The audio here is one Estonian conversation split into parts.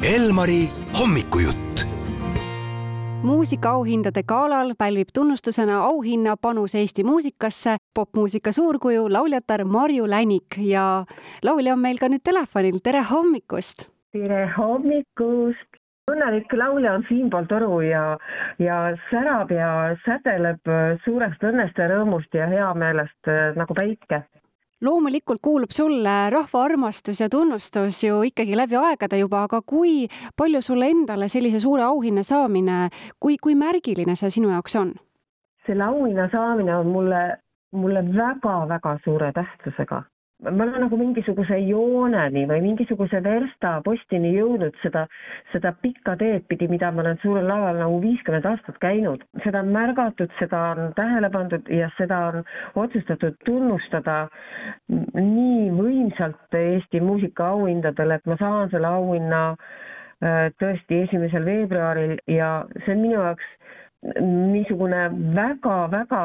Elmari hommikujutt muusikaauhindade galal pälvib tunnustusena auhinna panus Eesti muusikasse popmuusika suurkuju lauljatar Marju Länik ja laulja on meil ka nüüd telefonil, tere hommikust! tere hommikust! õnnelik laulja on siinpool toru ja, ja särab ja sädeleb suurest õnnest ja rõõmust ja heameelest äh, nagu päike loomulikult kuulub sulle rahva armastus ja tunnustus ju ikkagi läbi aegade juba, aga kui palju sulle endale sellise suure auhinna saamine, kui, kui märgiline see sinu jaoks on? selle auhinna saamine on mulle, mulle väga-väga suure tähtsusega ma olen nagu mingisuguse jooneni või mingisuguse verstapostini jõudnud seda, seda pikka teed pidi, mida ma olen suurel laval nagu viiskümmend aastat käinud. seda on märgatud, seda on tähele pandud ja seda on otsustatud tunnustada nii võimsalt Eesti muusikaauhindadel, et ma saan selle auhinna äh, tõesti esimesel veebruaril ja see on minu jaoks niisugune väga-väga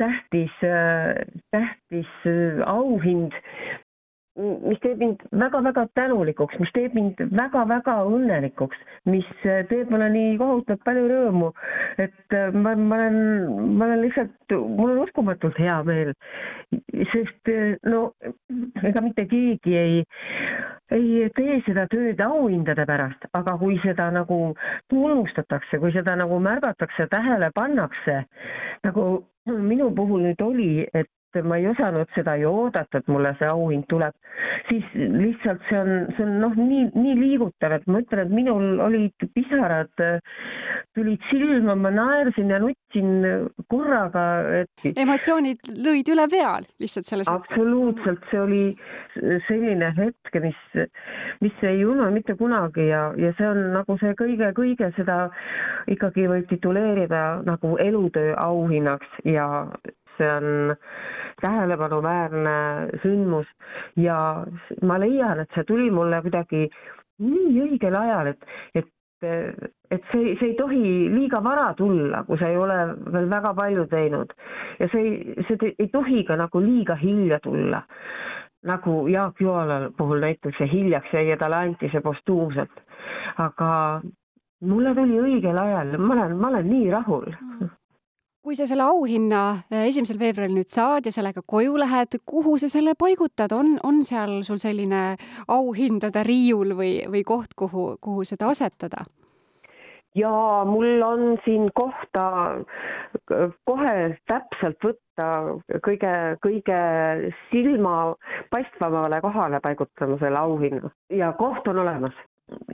tähtis, tähtis auhind, mis teeb mind väga-väga tänulikuks, mis teeb mind väga-väga õnnelikuks, mis teeb mulle nii kohutavalt palju rõõmu, et ma, ma olen, ma olen lihtsalt, mul on uskumatult hea meel, sest no ega mitte keegi ei, ei tee seda tööd auhindade pärast, aga kui seda nagu tunnustatakse, kui seda nagu märgatakse, tähele pannakse, nagu minu puhul nüüd oli, et ma ei osanud seda ju oodata, et mulle see auhind tuleb, siis lihtsalt see on, see on noh, nii, nii liigutav, et ma ütlen, et minul olid pisarad, tulid silma, ma naersin ja nutsin korraga, et. emotsioonid lõid üle peal lihtsalt selles mõttes. absoluutselt, see oli selline hetk, mis, mis ei unune mitte kunagi ja, ja see on nagu see kõige-kõige seda ikkagi võib tituleerida nagu elutöö auhinnaks ja see on tähelepanuväärne sündmus ja ma leian, et see tuli mulle kuidagi nii õigel ajal, et, et et see, see ei tohi liiga vara tulla, kui sa ei ole veel väga palju teinud ja see ei, see ei tohi ka nagu liiga hilja tulla. nagu Jaak Joala puhul näiteks ja hiljaks jäi ja talle anti see postuumselt. aga mulle tuli õigel ajal, ma olen, ma olen nii rahul mm kui sa selle auhinna äh, esimesel veebruaril nüüd saad ja sellega koju lähed, kuhu sa selle paigutad, on, on seal sul selline auhindade riiul või, või koht, kuhu, kuhu seda asetada? ja mul on siin kohta kohe täpselt võtta kõige, kõige silmapaistvamale kohale paigutama selle auhinna. Ja koht on olemas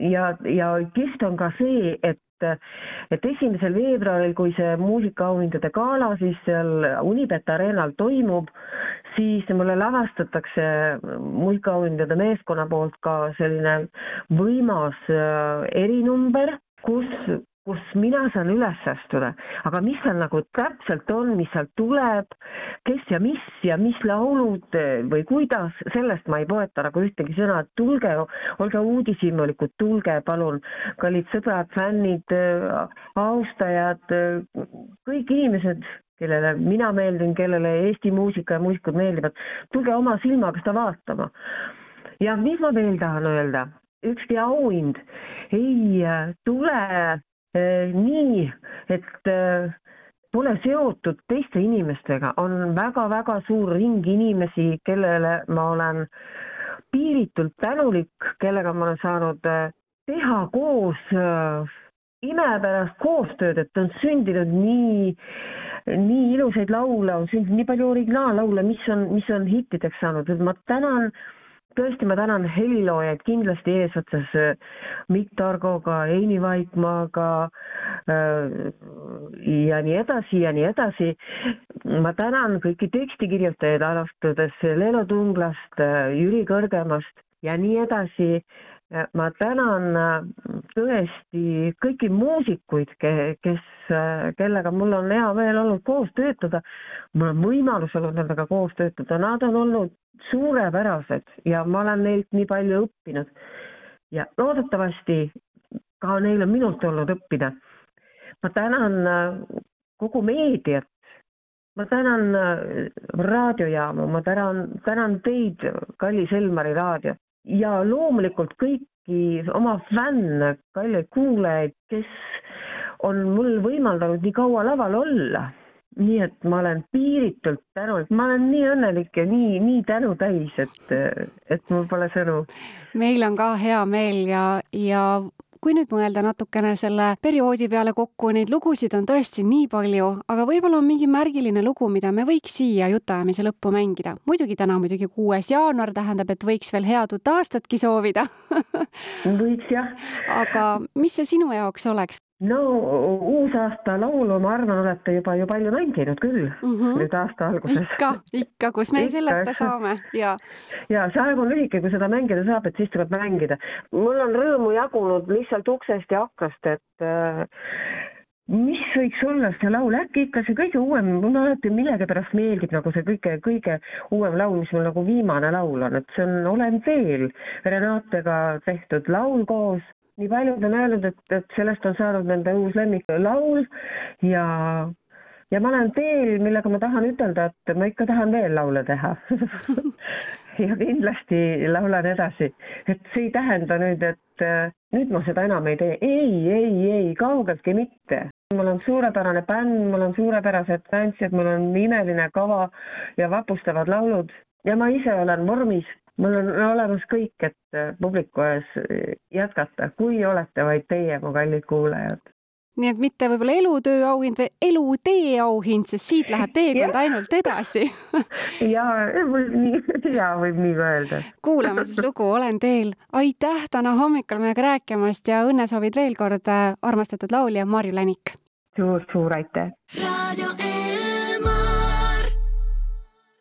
ja, ja kihvt on ka see, et et, esimesel veebruaril, kui see muusikaauhindade gala siis seal Unibet Arenal toimub, siis mulle lavastatakse muusikaauhindade meeskonna poolt ka selline võimas äh, erinumber, kus kus mina saan üles astuda, aga mis seal nagu täpselt on, mis sealt tuleb, kes ja mis ja mis laulud või kuidas, sellest ma ei poeta nagu ühtegi sõna, et tulge, olge uudishimulikud, tulge palun, kallid sõbrad, fännid, austajad, kõik inimesed, kellele mina meeldin, kellele Eesti muusika ja muusikud meeldivad, tulge oma silmaga seda vaatama. ja mis ma veel tahan öelda, ükski auhind. Ei tule nii, et äh, pole seotud teiste inimestega, on väga-väga suur ring inimesi, kellele ma olen piiritult tänulik, kellega ma olen saanud äh, teha koos imepärast koostööd, et on sündinud nii, nii ilusaid laule, on sündinud nii palju originaallaule, mis on, mis on hittideks saanud, et ma tänan äh, tõesti, ma tänan heliloojaid kindlasti eesotsas äh, Mikk Targoga, Eini Vaikmaaga äh, ja nii edasi ja nii edasi. ma tänan kõiki tekstikirjutajaid, alustades Lelo Tunglast, äh, Jüri Kõrgemast ja nii edasi ma tänan tõesti kõiki muusikuid, kes, kellega mul on hea meel olnud koos töötada. mul on võimalus olnud nendega koos töötada, nad on olnud suurepärased ja ma olen neilt nii palju õppinud. ja loodetavasti ka neil on minult olnud õppida. ma tänan äh, kogu meediat, ma tänan äh, raadiojaamu, ma tänan, tänan teid, kallis Elmari raadio ja loomulikult kõik kõiki oma fänne, kalleid kuulajaid, kes on mul võimaldanud nii kaua laval olla. nii et ma olen piiritult tänulik, ma olen nii õnnelik ja nii, nii tänutäis, et, et mul pole sõnu. meil on ka hea meel ja, ja kui nüüd mõelda natukene selle perioodi peale kokku, neid lugusid on tõesti nii palju, aga võib-olla on mingi märgiline lugu, mida me võiks siia jutuajamise lõppu mängida. muidugi täna muidugi kuues jaanuar tähendab, et võiks veel head uut aastatki soovida võiks jah. aga mis see sinu jaoks oleks? No uusaasta laulu, ma arvan, olete juba ju palju mänginud küll mm -hmm. nüüd aasta alguses. ikka, ikka, kus me selleta saame ja. ja see aeg on lühike, kui seda mängida saab, et siis tuleb mängida. mul on rõõmu jagunud lihtsalt uksest ja aknast, et äh, mis võiks olla see laul, äkki ikka see kõige uuem, mulle alati millegipärast meeldib nagu see kõige, kõige uuem laul, mis mul nagu viimane laul on, et see on Olen veel Renatega tehtud laul koos nii paljud on öelnud, et, et sellest on saanud nende uus lemmiklaul ja, ja ma olen teel, millega ma tahan ütelda, et ma ikka tahan veel laule teha. Ja kindlasti laulan edasi, et see ei tähenda nüüd, et äh, nüüd ma seda enam ei tee, ei, ei, ei, kaugeltki mitte. mul on suurepärane bänd, mul on suurepärased tantsijad, mul on imeline kava ja vapustavad laulud. Ja ma ise olen vormis mul on olemas kõik, et äh, publiku ees äh, jätkata, kui olete vaid teie, mu kallid kuulajad. nii et mitte võib-olla elutöö auhind, vaid elutee auhind, sest siit läheb teekond ainult edasi ja võib nii, ja võib nii ka öelda. kuulame siis lugu Olen teel. aitäh täna hommikul meiega rääkimast ja õnnesoovid veel kord, äh, armastatud laulja Marju Länik suur,. suur-suur aitäh. raadio E